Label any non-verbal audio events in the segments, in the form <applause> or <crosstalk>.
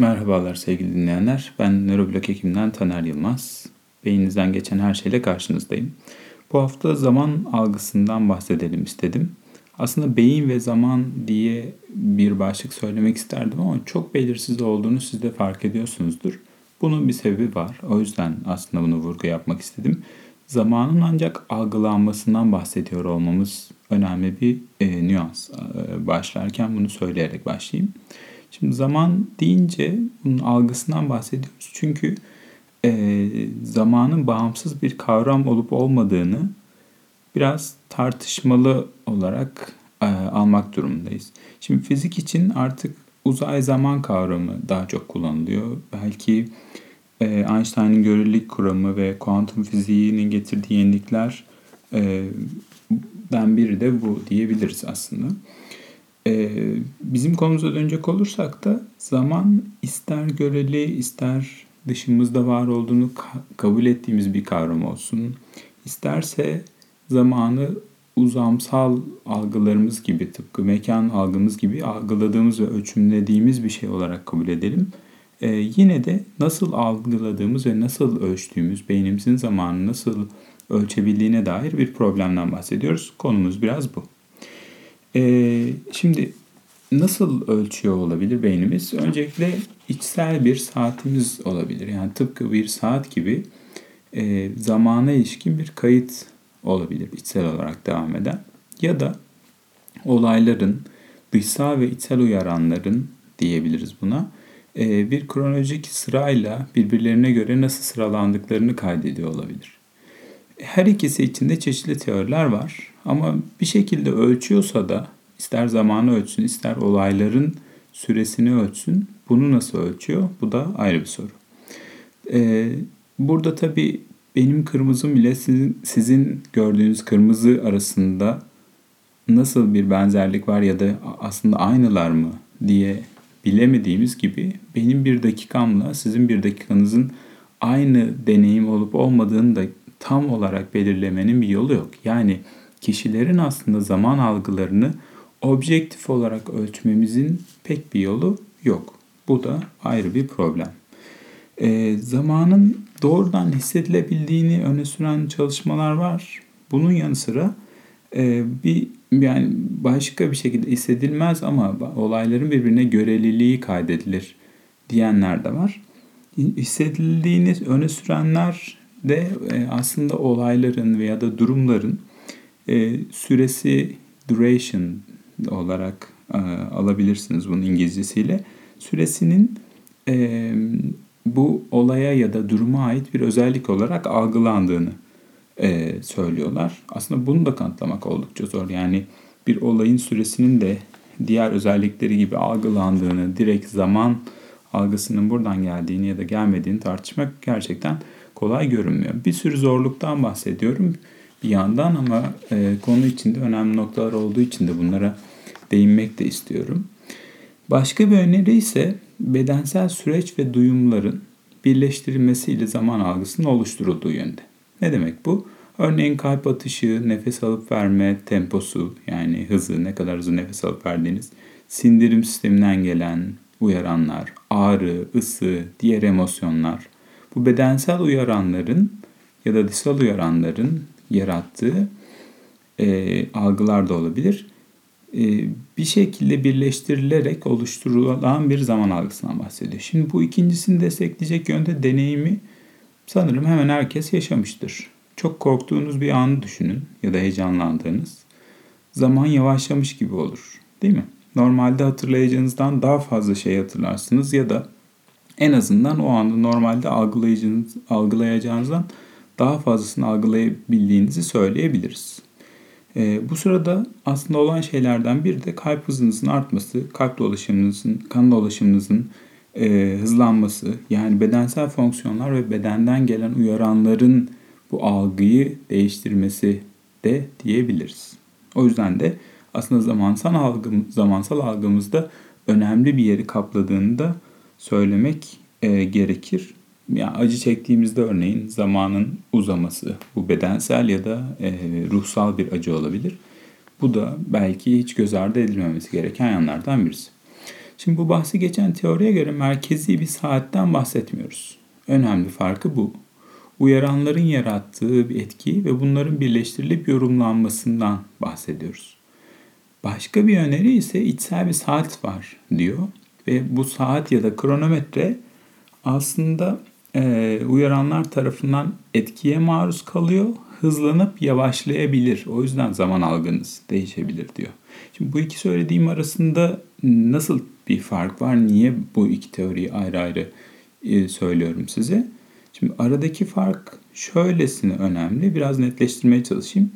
Merhabalar sevgili dinleyenler. Ben Nöroblok hekimden Taner Yılmaz. Beyninizden geçen her şeyle karşınızdayım. Bu hafta zaman algısından bahsedelim istedim. Aslında beyin ve zaman diye bir başlık söylemek isterdim ama çok belirsiz olduğunu siz de fark ediyorsunuzdur. Bunun bir sebebi var. O yüzden aslında bunu vurgu yapmak istedim. Zamanın ancak algılanmasından bahsediyor olmamız önemli bir e, nüans. E, başlarken bunu söyleyerek başlayayım. Şimdi zaman deyince bunun algısından bahsediyoruz. Çünkü e, zamanın bağımsız bir kavram olup olmadığını biraz tartışmalı olarak e, almak durumundayız. Şimdi fizik için artık uzay zaman kavramı daha çok kullanılıyor. Belki e, Einstein'ın görelilik kuramı ve kuantum fiziğinin getirdiği yenilikler e, ben biri de bu diyebiliriz aslında. Ee, bizim konumuza dönecek olursak da zaman ister göreli ister dışımızda var olduğunu kabul ettiğimiz bir kavram olsun. İsterse zamanı uzamsal algılarımız gibi tıpkı mekan algımız gibi algıladığımız ve ölçümlediğimiz bir şey olarak kabul edelim. Ee, yine de nasıl algıladığımız ve nasıl ölçtüğümüz, beynimizin zamanı nasıl ölçebildiğine dair bir problemden bahsediyoruz. Konumuz biraz bu. Ee, şimdi nasıl ölçüyor olabilir beynimiz? Öncelikle içsel bir saatimiz olabilir. Yani tıpkı bir saat gibi e, zamana ilişkin bir kayıt olabilir içsel olarak devam eden. Ya da olayların dışsal ve içsel uyaranların diyebiliriz buna e, bir kronolojik sırayla birbirlerine göre nasıl sıralandıklarını kaydediyor olabilir. Her ikisi için de çeşitli teoriler var. Ama bir şekilde ölçüyorsa da ister zamanı ölçsün ister olayların süresini ölçsün. Bunu nasıl ölçüyor? Bu da ayrı bir soru. Ee, burada tabii benim kırmızım ile sizin, sizin gördüğünüz kırmızı arasında nasıl bir benzerlik var ya da aslında aynılar mı diye bilemediğimiz gibi benim bir dakikamla sizin bir dakikanızın aynı deneyim olup olmadığını da tam olarak belirlemenin bir yolu yok. Yani kişilerin aslında zaman algılarını objektif olarak ölçmemizin pek bir yolu yok. Bu da ayrı bir problem. E, zamanın doğrudan hissedilebildiğini öne süren çalışmalar var. Bunun yanı sıra e, bir yani başka bir şekilde hissedilmez ama olayların birbirine göreliliği kaydedilir diyenler de var. Hissedildiğini öne sürenler de e, aslında olayların veya da durumların e, süresi duration olarak e, alabilirsiniz bunun İngilizcesiyle. Süresinin bu olaya ya da duruma ait bir özellik olarak algılandığını söylüyorlar. Aslında bunu da kanıtlamak oldukça zor. Yani bir olayın süresinin de diğer özellikleri gibi algılandığını, direkt zaman algısının buradan geldiğini ya da gelmediğini tartışmak gerçekten kolay görünmüyor. Bir sürü zorluktan bahsediyorum bir yandan ama e, konu içinde önemli noktalar olduğu için de bunlara değinmek de istiyorum. Başka bir öneri ise bedensel süreç ve duyumların birleştirilmesiyle zaman algısının oluşturulduğu yönde. Ne demek bu? Örneğin kalp atışı, nefes alıp verme temposu yani hızı, ne kadar hızlı nefes alıp verdiğiniz, sindirim sisteminden gelen uyaranlar, ağrı, ısı, diğer emosyonlar. Bu bedensel uyaranların ya da dışsal uyaranların yarattığı e, algılar da olabilir. E, bir şekilde birleştirilerek oluşturulan bir zaman algısından bahsediyor. Şimdi bu ikincisini destekleyecek yönde deneyimi sanırım hemen herkes yaşamıştır. Çok korktuğunuz bir anı düşünün ya da heyecanlandığınız. Zaman yavaşlamış gibi olur değil mi? Normalde hatırlayacağınızdan daha fazla şey hatırlarsınız ya da en azından o anda normalde algılayacağınız, algılayacağınızdan daha fazlasını algılayabildiğinizi söyleyebiliriz. E, bu sırada aslında olan şeylerden biri de kalp hızınızın artması, kalp dolaşımınızın, kan dolaşımınızın e, hızlanması, yani bedensel fonksiyonlar ve bedenden gelen uyaranların bu algıyı değiştirmesi de diyebiliriz. O yüzden de aslında zamansal algım, zamansal algımızda önemli bir yeri kapladığını da söylemek e, gerekir yani acı çektiğimizde örneğin zamanın uzaması, bu bedensel ya da e, ruhsal bir acı olabilir. Bu da belki hiç göz ardı edilmemesi gereken yanlardan birisi. Şimdi bu bahsi geçen teoriye göre merkezi bir saatten bahsetmiyoruz. Önemli farkı bu. Uyaranların yarattığı bir etki ve bunların birleştirilip yorumlanmasından bahsediyoruz. Başka bir öneri ise içsel bir saat var diyor ve bu saat ya da kronometre aslında e, uyaranlar tarafından etkiye maruz kalıyor, hızlanıp yavaşlayabilir. O yüzden zaman algınız değişebilir diyor. Şimdi bu iki söylediğim arasında nasıl bir fark var? Niye bu iki teoriyi ayrı ayrı e, söylüyorum size? Şimdi aradaki fark şöylesine önemli. Biraz netleştirmeye çalışayım.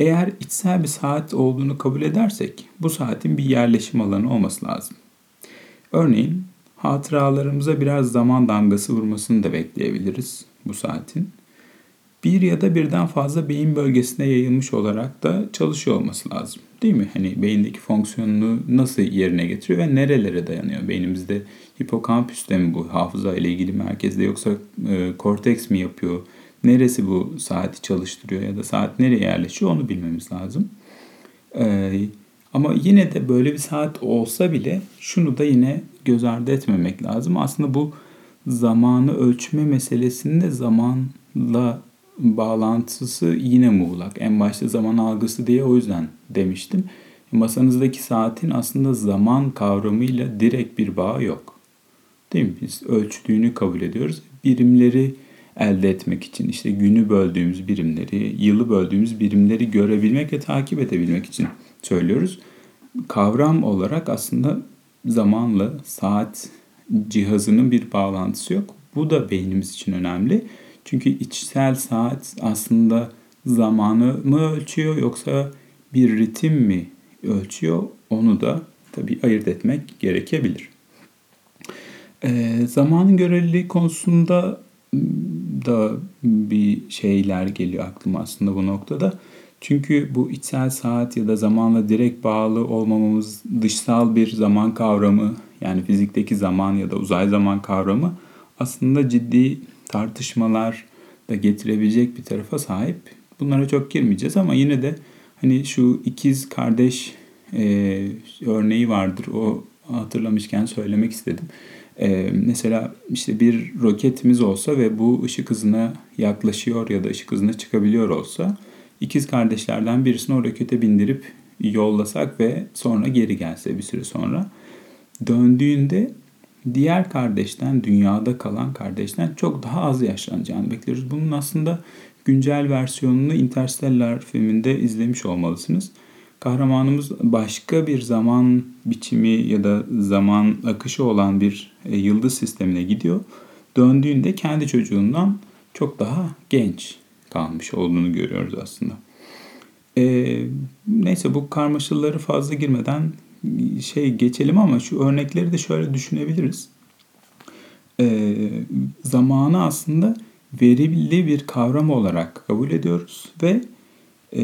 Eğer içsel bir saat olduğunu kabul edersek bu saatin bir yerleşim alanı olması lazım. Örneğin hatıralarımıza biraz zaman damgası vurmasını da bekleyebiliriz bu saatin. Bir ya da birden fazla beyin bölgesine yayılmış olarak da çalışıyor olması lazım. Değil mi? Hani beyindeki fonksiyonunu nasıl yerine getiriyor ve nerelere dayanıyor? Beynimizde hipokampüste mi bu hafıza ile ilgili merkezde yoksa e, korteks mi yapıyor? Neresi bu saati çalıştırıyor ya da saat nereye yerleşiyor onu bilmemiz lazım. Ee, ama yine de böyle bir saat olsa bile şunu da yine göz ardı etmemek lazım. Aslında bu zamanı ölçme meselesinde zamanla bağlantısı yine muğlak. En başta zaman algısı diye o yüzden demiştim. Masanızdaki saatin aslında zaman kavramıyla direkt bir bağı yok. Değil mi? Biz ölçtüğünü kabul ediyoruz. Birimleri elde etmek için işte günü böldüğümüz birimleri, yılı böldüğümüz birimleri görebilmek ve takip edebilmek için söylüyoruz. Kavram olarak aslında zamanla saat cihazının bir bağlantısı yok. Bu da beynimiz için önemli. Çünkü içsel saat aslında zamanı mı ölçüyor yoksa bir ritim mi ölçüyor? Onu da tabii ayırt etmek gerekebilir. E, zamanın göreliliği konusunda da bir şeyler geliyor aklıma aslında bu noktada. Çünkü bu içsel saat ya da zamanla direkt bağlı olmamamız dışsal bir zaman kavramı yani fizikteki zaman ya da uzay zaman kavramı aslında ciddi tartışmalar da getirebilecek bir tarafa sahip. Bunlara çok girmeyeceğiz ama yine de hani şu ikiz kardeş e, örneği vardır. O hatırlamışken söylemek istedim. Ee, mesela işte bir roketimiz olsa ve bu ışık hızına yaklaşıyor ya da ışık hızına çıkabiliyor olsa ikiz kardeşlerden birisini o rokete bindirip yollasak ve sonra geri gelse bir süre sonra döndüğünde diğer kardeşten, dünyada kalan kardeşten çok daha az yaşlanacağını bekliyoruz. Bunun aslında güncel versiyonunu Interstellar filminde izlemiş olmalısınız kahramanımız başka bir zaman biçimi ya da zaman akışı olan bir e, yıldız sistemine gidiyor. Döndüğünde kendi çocuğundan çok daha genç kalmış olduğunu görüyoruz aslında. E, neyse bu karmaşaları fazla girmeden şey geçelim ama şu örnekleri de şöyle düşünebiliriz. E, zamanı aslında verili bir kavram olarak kabul ediyoruz ve e,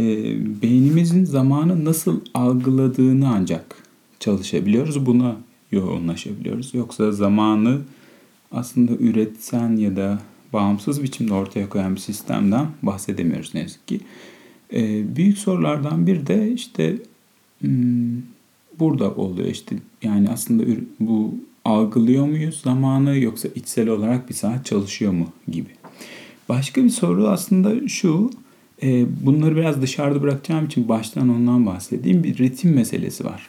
beynimizin zamanı nasıl algıladığını ancak çalışabiliyoruz. Buna yoğunlaşabiliyoruz. Yoksa zamanı aslında üretsen ya da bağımsız biçimde ortaya koyan bir sistemden bahsedemiyoruz ne yazık ki. E, büyük sorulardan bir de işte hmm, burada oluyor işte yani aslında bu algılıyor muyuz zamanı yoksa içsel olarak bir saat çalışıyor mu gibi. Başka bir soru aslında şu e, bunları biraz dışarıda bırakacağım için baştan ondan bahsedeyim. Bir ritim meselesi var.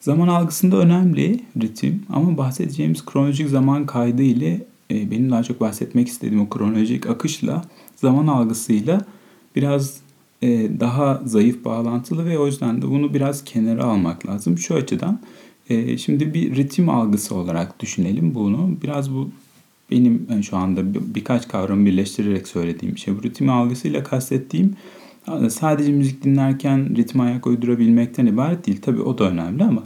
Zaman algısında önemli ritim ama bahsedeceğimiz kronolojik zaman kaydı ile e, benim daha çok bahsetmek istediğim o kronolojik akışla zaman algısıyla biraz e, daha zayıf bağlantılı ve o yüzden de bunu biraz kenara almak lazım. Şu açıdan e, şimdi bir ritim algısı olarak düşünelim bunu. Biraz bu benim şu anda bir, birkaç kavramı birleştirerek söylediğim şey. Bu ritim algısıyla kastettiğim sadece müzik dinlerken ritme ayak uydurabilmekten ibaret değil. Tabii o da önemli ama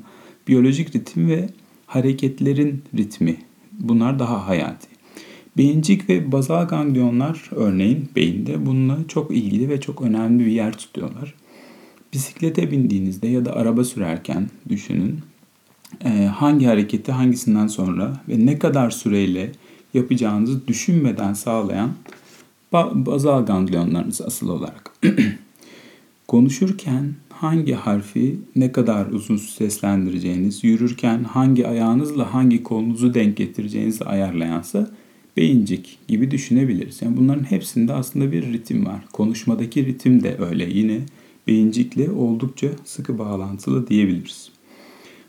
biyolojik ritim ve hareketlerin ritmi bunlar daha hayati. Beyincik ve bazal ganglionlar örneğin beyinde bununla çok ilgili ve çok önemli bir yer tutuyorlar. Bisiklete bindiğinizde ya da araba sürerken düşünün hangi hareketi hangisinden sonra ve ne kadar süreyle yapacağınızı düşünmeden sağlayan bazal ganglionlarınız asıl olarak. <clears throat> Konuşurken hangi harfi ne kadar uzun seslendireceğiniz, yürürken hangi ayağınızla hangi kolunuzu denk getireceğinizi ayarlayansa beyincik gibi düşünebiliriz. Yani bunların hepsinde aslında bir ritim var. Konuşmadaki ritim de öyle. Yine beyincikle oldukça sıkı bağlantılı diyebiliriz.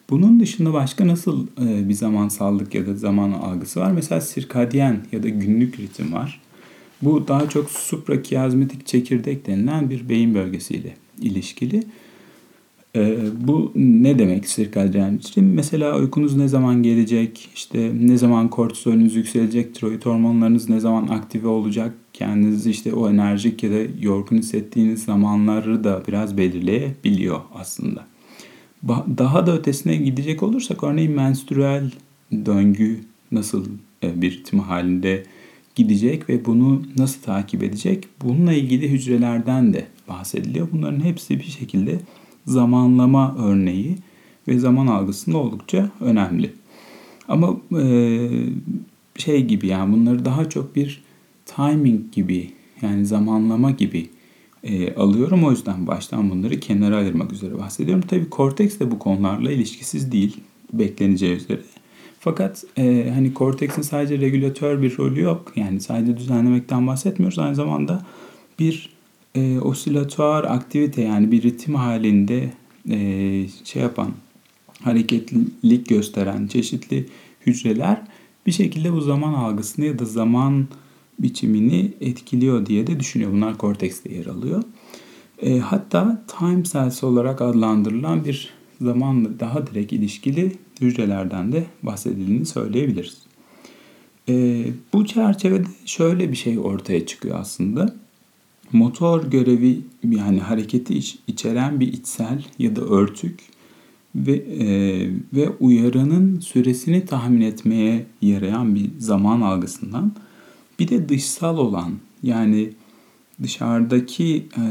Bunun dışında başka nasıl e, bir zamansallık ya da zaman algısı var? Mesela sirkadyen ya da günlük ritim var. Bu daha çok suprakiyazmatik çekirdek denilen bir beyin bölgesiyle ilişkili. Ee, bu ne demek sirkadyen ritim? Mesela uykunuz ne zaman gelecek, işte ne zaman kortizolünüz yükselecek, tiroid hormonlarınız ne zaman aktive olacak, kendinizi işte o enerjik ya da yorgun hissettiğiniz zamanları da biraz belirleyebiliyor aslında. Daha da ötesine gidecek olursak örneğin menstrüel döngü nasıl e, bir ritim halinde gidecek ve bunu nasıl takip edecek? Bununla ilgili hücrelerden de bahsediliyor. Bunların hepsi bir şekilde zamanlama örneği ve zaman algısında oldukça önemli. Ama e, şey gibi yani bunları daha çok bir timing gibi yani zamanlama gibi e, alıyorum. O yüzden baştan bunları kenara ayırmak üzere bahsediyorum. Tabii korteks de bu konularla ilişkisiz değil bekleneceği üzere. Fakat e, hani korteksin sadece regülatör bir rolü yok. Yani sadece düzenlemekten bahsetmiyoruz. Aynı zamanda bir e, osilatör aktivite yani bir ritim halinde e, şey yapan, hareketlilik gösteren çeşitli hücreler bir şekilde bu zaman algısını ya da zaman biçimini etkiliyor diye de düşünüyor. Bunlar kortekste yer alıyor. E, hatta time cells olarak adlandırılan bir zamanla daha direkt ilişkili hücrelerden de bahsedildiğini söyleyebiliriz. E, bu çerçevede şöyle bir şey ortaya çıkıyor aslında. Motor görevi yani hareketi iç, içeren bir içsel ya da örtük ve e, ve uyaranın süresini tahmin etmeye yarayan bir zaman algısından bir de dışsal olan yani dışarıdaki e,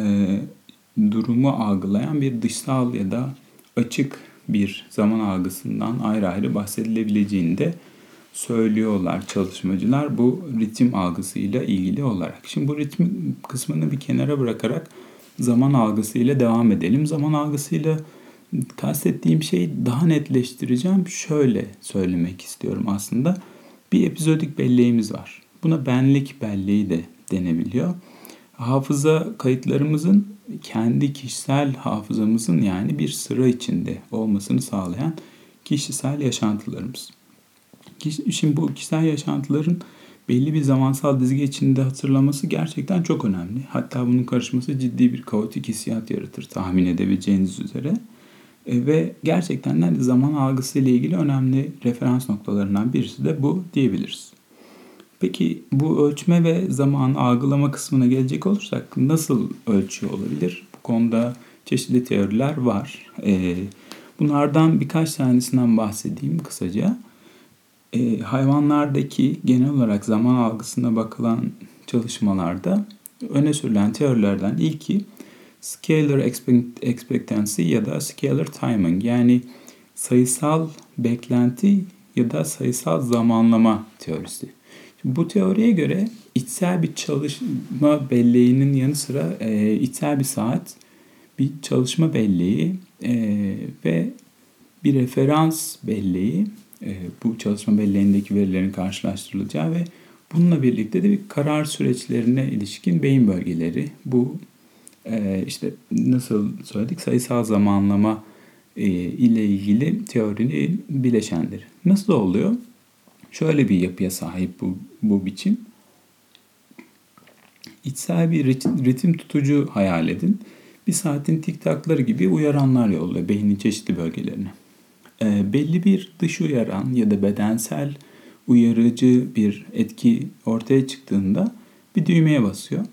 durumu algılayan bir dışsal ya da açık bir zaman algısından ayrı ayrı bahsedilebileceğini de söylüyorlar çalışmacılar bu ritim algısıyla ilgili olarak. Şimdi bu ritim kısmını bir kenara bırakarak zaman algısıyla devam edelim. Zaman algısıyla kastettiğim şeyi daha netleştireceğim. Şöyle söylemek istiyorum aslında. Bir epizodik belleğimiz var. Buna benlik belleği de denebiliyor. Hafıza kayıtlarımızın kendi kişisel hafızamızın yani bir sıra içinde olmasını sağlayan kişisel yaşantılarımız. Şimdi bu kişisel yaşantıların belli bir zamansal dizge içinde hatırlaması gerçekten çok önemli. Hatta bunun karışması ciddi bir kaotik hissiyat yaratır tahmin edebileceğiniz üzere. E, ve gerçekten de zaman algısı ile ilgili önemli referans noktalarından birisi de bu diyebiliriz. Peki bu ölçme ve zaman algılama kısmına gelecek olursak nasıl ölçüyor olabilir? Bu konuda çeşitli teoriler var. E, bunlardan birkaç tanesinden bahsedeyim kısaca. E, hayvanlardaki genel olarak zaman algısına bakılan çalışmalarda öne sürülen teorilerden ilki scalar expectancy ya da scalar timing yani sayısal beklenti ya da sayısal zamanlama teorisi. Bu teoriye göre içsel bir çalışma belleğinin yanı sıra e, içsel bir saat, bir çalışma belleği e, ve bir referans belleği bu çalışma belleğindeki verilerin karşılaştırılacağı ve bununla birlikte de bir karar süreçlerine ilişkin beyin bölgeleri bu e, işte nasıl söyledik sayısal zamanlama e, ile ilgili teorinin bileşenleri. Nasıl oluyor? Şöyle bir yapıya sahip bu, bu biçim. İçsel bir ritim, tutucu hayal edin. Bir saatin tik takları gibi uyaranlar yolluyor beynin çeşitli bölgelerine. E, belli bir dış uyaran ya da bedensel uyarıcı bir etki ortaya çıktığında bir düğmeye basıyor.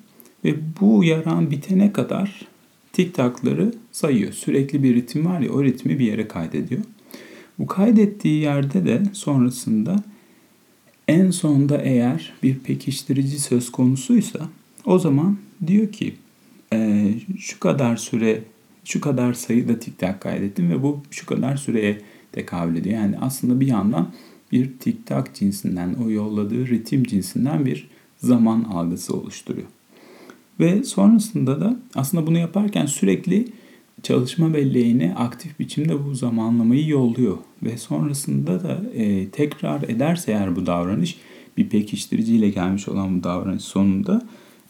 Ve bu uyaran bitene kadar tik takları sayıyor. Sürekli bir ritim var ya o ritmi bir yere kaydediyor. Bu kaydettiği yerde de sonrasında en sonda eğer bir pekiştirici söz konusuysa o zaman diyor ki e, şu kadar süre şu kadar sayıda tik tak kaydettim ve bu şu kadar süreye tekabül ediyor. Yani aslında bir yandan bir tik tak cinsinden o yolladığı ritim cinsinden bir zaman algısı oluşturuyor. Ve sonrasında da aslında bunu yaparken sürekli çalışma belleğine aktif biçimde bu zamanlamayı yolluyor. Ve sonrasında da e, tekrar ederse eğer bu davranış bir pekiştiriciyle gelmiş olan bu davranış sonunda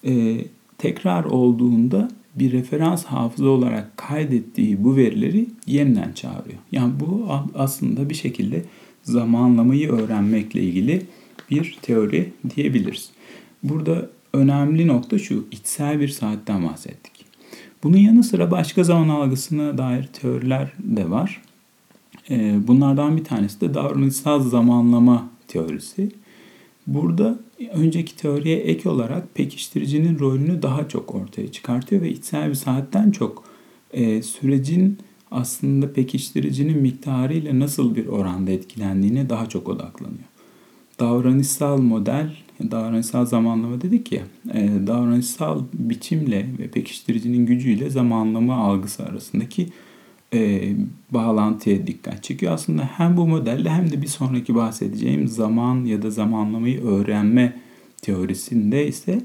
e, tekrar olduğunda bir referans hafıza olarak kaydettiği bu verileri yeniden çağırıyor. Yani bu aslında bir şekilde zamanlamayı öğrenmekle ilgili bir teori diyebiliriz. Burada önemli nokta şu, içsel bir saatten bahsettik. Bunun yanı sıra başka zaman algısına dair teoriler de var. Ee, bunlardan bir tanesi de davranışsal zamanlama teorisi. Burada önceki teoriye ek olarak pekiştiricinin rolünü daha çok ortaya çıkartıyor ve içsel bir saatten çok e, sürecin aslında pekiştiricinin miktarıyla nasıl bir oranda etkilendiğine daha çok odaklanıyor. Davranışsal model, davranışsal zamanlama dedik ya, e, davranışsal biçimle ve pekiştiricinin gücüyle zamanlama algısı arasındaki e, bağlantıya dikkat çekiyor. Aslında hem bu modelle hem de bir sonraki bahsedeceğim zaman ya da zamanlamayı öğrenme teorisinde ise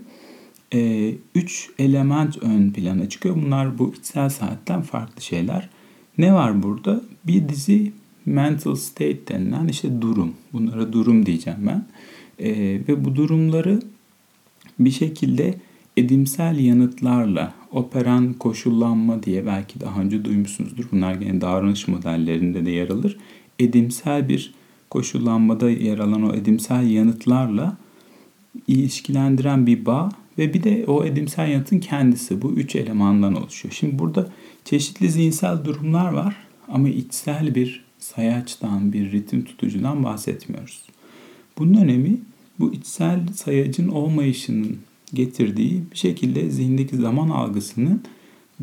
e, üç element ön plana çıkıyor. Bunlar bu içsel saatten farklı şeyler. Ne var burada? Bir dizi mental state denilen işte durum. Bunlara durum diyeceğim ben. E, ve bu durumları bir şekilde edimsel yanıtlarla operan koşullanma diye belki daha önce duymuşsunuzdur. Bunlar gene davranış modellerinde de yer alır. Edimsel bir koşullanmada yer alan o edimsel yanıtlarla ilişkilendiren bir bağ ve bir de o edimsel yanıtın kendisi bu üç elemandan oluşuyor. Şimdi burada çeşitli zihinsel durumlar var ama içsel bir sayaçtan, bir ritim tutucudan bahsetmiyoruz. Bunun önemi bu içsel sayacın olmayışının getirdiği bir şekilde zihindeki zaman algısının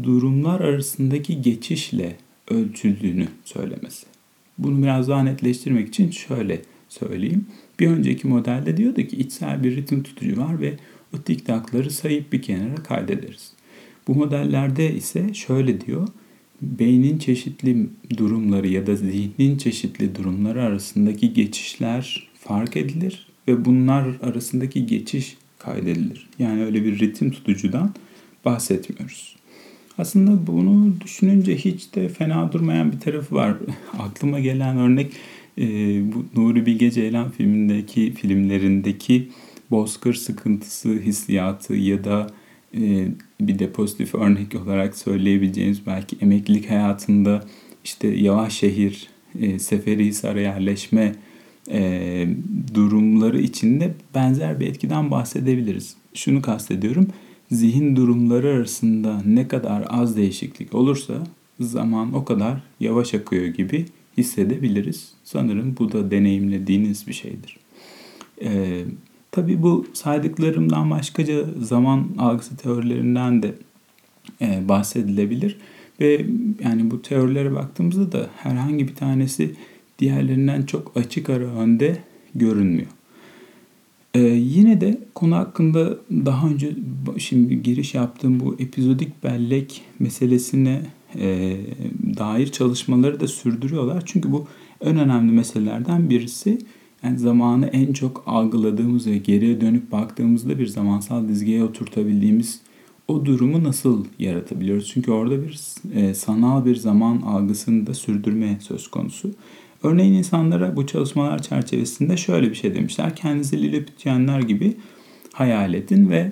durumlar arasındaki geçişle ölçüldüğünü söylemesi. Bunu biraz daha netleştirmek için şöyle söyleyeyim. Bir önceki modelde diyordu ki içsel bir ritim tutucu var ve o tiktakları sayıp bir kenara kaydederiz. Bu modellerde ise şöyle diyor. Beynin çeşitli durumları ya da zihnin çeşitli durumları arasındaki geçişler fark edilir ve bunlar arasındaki geçiş kaydedilir. Yani öyle bir ritim tutucudan bahsetmiyoruz. Aslında bunu düşününce hiç de fena durmayan bir tarafı var. <laughs> Aklıma gelen örnek e, bu Nuri Bilge Ceylan filmindeki filmlerindeki bozkır sıkıntısı hissiyatı ya da e, bir de pozitif örnek olarak söyleyebileceğimiz belki emeklilik hayatında işte yavaş şehir, e, Seferihisar'a yerleşme e, durumları içinde benzer bir etkiden bahsedebiliriz. Şunu kastediyorum. Zihin durumları arasında ne kadar az değişiklik olursa zaman o kadar yavaş akıyor gibi hissedebiliriz. Sanırım bu da deneyimlediğiniz bir şeydir. Ee, tabii bu saydıklarımdan başkaca zaman algısı teorilerinden de e, bahsedilebilir. Ve yani bu teorilere baktığımızda da herhangi bir tanesi diğerlerinden çok açık ara önde görünmüyor. Ee, yine de konu hakkında daha önce şimdi giriş yaptığım bu epizodik bellek meselesine e, dair çalışmaları da sürdürüyorlar. Çünkü bu en önemli meselelerden birisi yani zamanı en çok algıladığımız ve geriye dönüp baktığımızda bir zamansal dizgeye oturtabildiğimiz o durumu nasıl yaratabiliyoruz? Çünkü orada bir e, sanal bir zaman algısını da sürdürme söz konusu. Örneğin insanlara bu çalışmalar çerçevesinde şöyle bir şey demişler. Kendinizi Lilliputianlar gibi hayal edin ve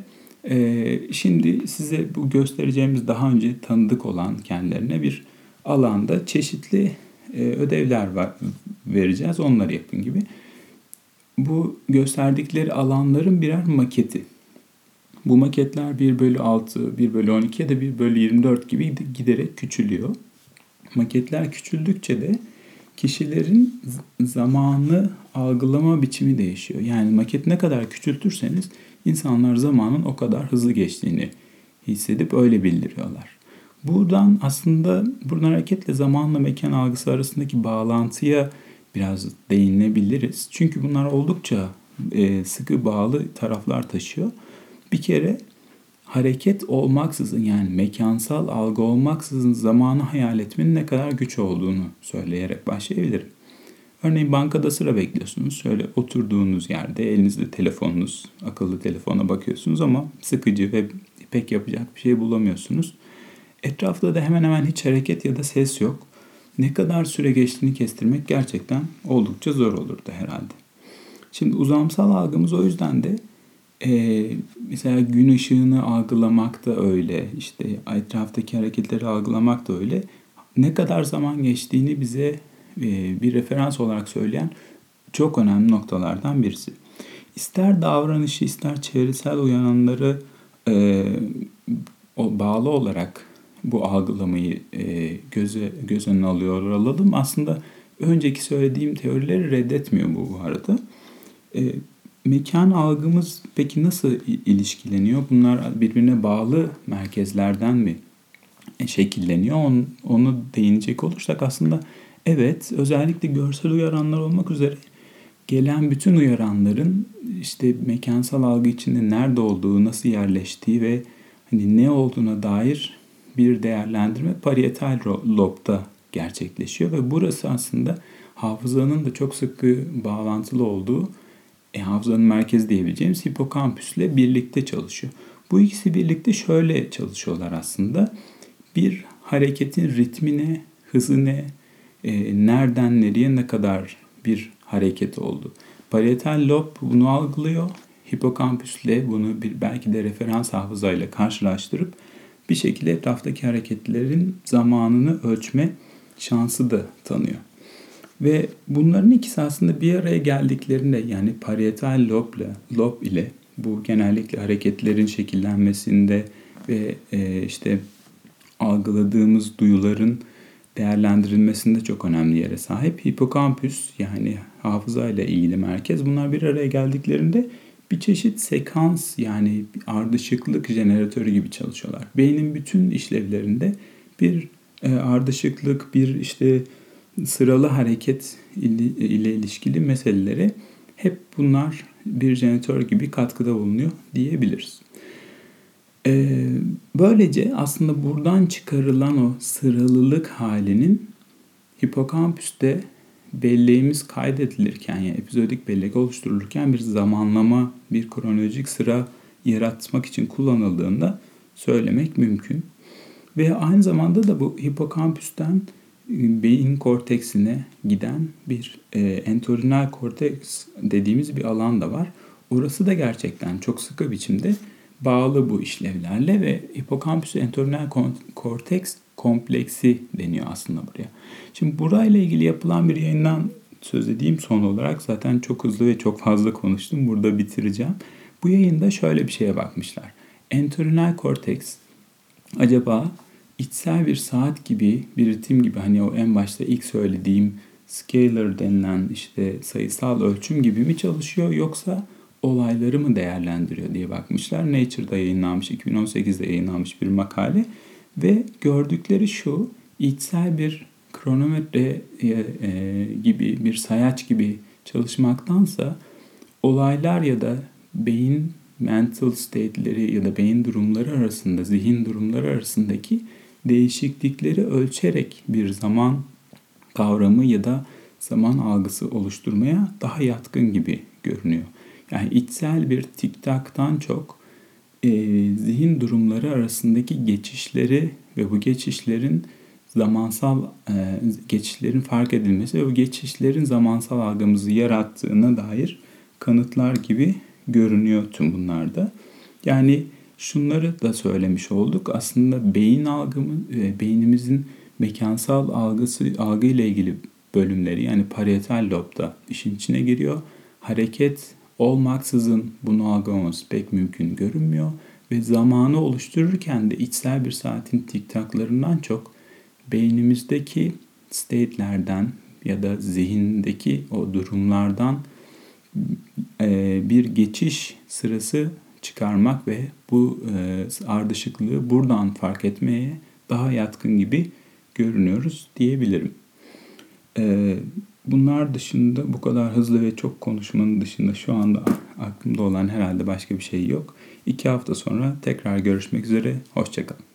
e, şimdi size bu göstereceğimiz daha önce tanıdık olan kendilerine bir alanda çeşitli e, ödevler var, vereceğiz. Onları yapın gibi. Bu gösterdikleri alanların birer maketi. Bu maketler 1 bölü 6, 1 bölü 12 ya da 1 bölü 24 gibi giderek küçülüyor. Maketler küçüldükçe de kişilerin zamanı algılama biçimi değişiyor. Yani maket ne kadar küçültürseniz insanlar zamanın o kadar hızlı geçtiğini hissedip öyle bildiriyorlar. Buradan aslında buradan hareketle zamanla mekan algısı arasındaki bağlantıya biraz değinebiliriz. Çünkü bunlar oldukça e, sıkı bağlı taraflar taşıyor. Bir kere hareket olmaksızın yani mekansal algı olmaksızın zamanı hayal etmenin ne kadar güç olduğunu söyleyerek başlayabilirim. Örneğin bankada sıra bekliyorsunuz. Şöyle oturduğunuz yerde elinizde telefonunuz, akıllı telefona bakıyorsunuz ama sıkıcı ve pek yapacak bir şey bulamıyorsunuz. Etrafta da hemen hemen hiç hareket ya da ses yok. Ne kadar süre geçtiğini kestirmek gerçekten oldukça zor olurdu herhalde. Şimdi uzamsal algımız o yüzden de e, mesela gün ışığını algılamak da öyle, işte etraftaki hareketleri algılamak da öyle. Ne kadar zaman geçtiğini bize e, bir referans olarak söyleyen çok önemli noktalardan birisi. İster davranışı ister çevresel uyananları e, o, bağlı olarak bu algılamayı e, göze göz önüne alıyor alalım. Aslında önceki söylediğim teorileri reddetmiyor bu bu arada. E, mekan algımız peki nasıl ilişkileniyor? Bunlar birbirine bağlı merkezlerden mi şekilleniyor? Onu, onu değinecek olursak aslında evet özellikle görsel uyaranlar olmak üzere gelen bütün uyaranların işte mekansal algı içinde nerede olduğu, nasıl yerleştiği ve hani ne olduğuna dair bir değerlendirme parietal lobda gerçekleşiyor ve burası aslında hafızanın da çok sıkı bağlantılı olduğu e, hafızanın merkezi diyebileceğimiz hipokampüsle birlikte çalışıyor. Bu ikisi birlikte şöyle çalışıyorlar aslında. Bir hareketin ritmine, hızına, e, nereden nereye ne kadar bir hareket oldu. Parietal lob bunu algılıyor. Hipokampüsle bunu bir belki de referans hafızayla karşılaştırıp bir şekilde etraftaki hareketlerin zamanını ölçme şansı da tanıyor. Ve bunların ikisi aslında bir araya geldiklerinde yani parietal lob ile, lob ile bu genellikle hareketlerin şekillenmesinde ve e, işte algıladığımız duyuların değerlendirilmesinde çok önemli yere sahip. Hipokampüs yani hafıza ile ilgili merkez bunlar bir araya geldiklerinde bir çeşit sekans yani ardışıklık jeneratörü gibi çalışıyorlar. Beynin bütün işlevlerinde bir e, ardışıklık, bir işte sıralı hareket ile, ilişkili meselelere hep bunlar bir jeneratör gibi katkıda bulunuyor diyebiliriz. Ee, böylece aslında buradan çıkarılan o sıralılık halinin hipokampüste belleğimiz kaydedilirken yani epizodik bellek oluşturulurken bir zamanlama, bir kronolojik sıra yaratmak için kullanıldığında söylemek mümkün. Ve aynı zamanda da bu hipokampüsten beyin korteksine giden bir e, entorhinal korteks dediğimiz bir alan da var. Orası da gerçekten çok sıkı biçimde bağlı bu işlevlerle ve hipokampüs entorhinal korteks kompleksi deniyor aslında buraya. Şimdi burayla ilgili yapılan bir yayından söz edeyim son olarak. Zaten çok hızlı ve çok fazla konuştum. Burada bitireceğim. Bu yayında şöyle bir şeye bakmışlar. Entorhinal korteks acaba içsel bir saat gibi, bir ritim gibi hani o en başta ilk söylediğim scalar denilen işte sayısal ölçüm gibi mi çalışıyor yoksa olayları mı değerlendiriyor diye bakmışlar. Nature'da yayınlanmış, 2018'de yayınlanmış bir makale ve gördükleri şu, içsel bir kronometre e, e, gibi, bir sayaç gibi çalışmaktansa olaylar ya da beyin mental state'leri ya da beyin durumları arasında, zihin durumları arasındaki değişiklikleri ölçerek bir zaman kavramı ya da zaman algısı oluşturmaya daha yatkın gibi görünüyor. Yani içsel bir tiktaktan çok e, zihin durumları arasındaki geçişleri ve bu geçişlerin zamansal e, geçişlerin fark edilmesi ve bu geçişlerin zamansal algımızı yarattığına dair kanıtlar gibi görünüyor tüm bunlarda. Yani şunları da söylemiş olduk. Aslında beyin algımı, e, beynimizin mekansal algısı algı ile ilgili bölümleri yani parietal lobda işin içine giriyor. Hareket olmaksızın bunu algılamamız pek mümkün görünmüyor ve zamanı oluştururken de içsel bir saatin tiktaklarından çok beynimizdeki state'lerden ya da zihindeki o durumlardan e, bir geçiş sırası çıkarmak ve bu e, ardışıklığı buradan fark etmeye daha yatkın gibi görünüyoruz diyebilirim. E, bunlar dışında bu kadar hızlı ve çok konuşmanın dışında şu anda aklımda olan herhalde başka bir şey yok. İki hafta sonra tekrar görüşmek üzere. Hoşçakalın.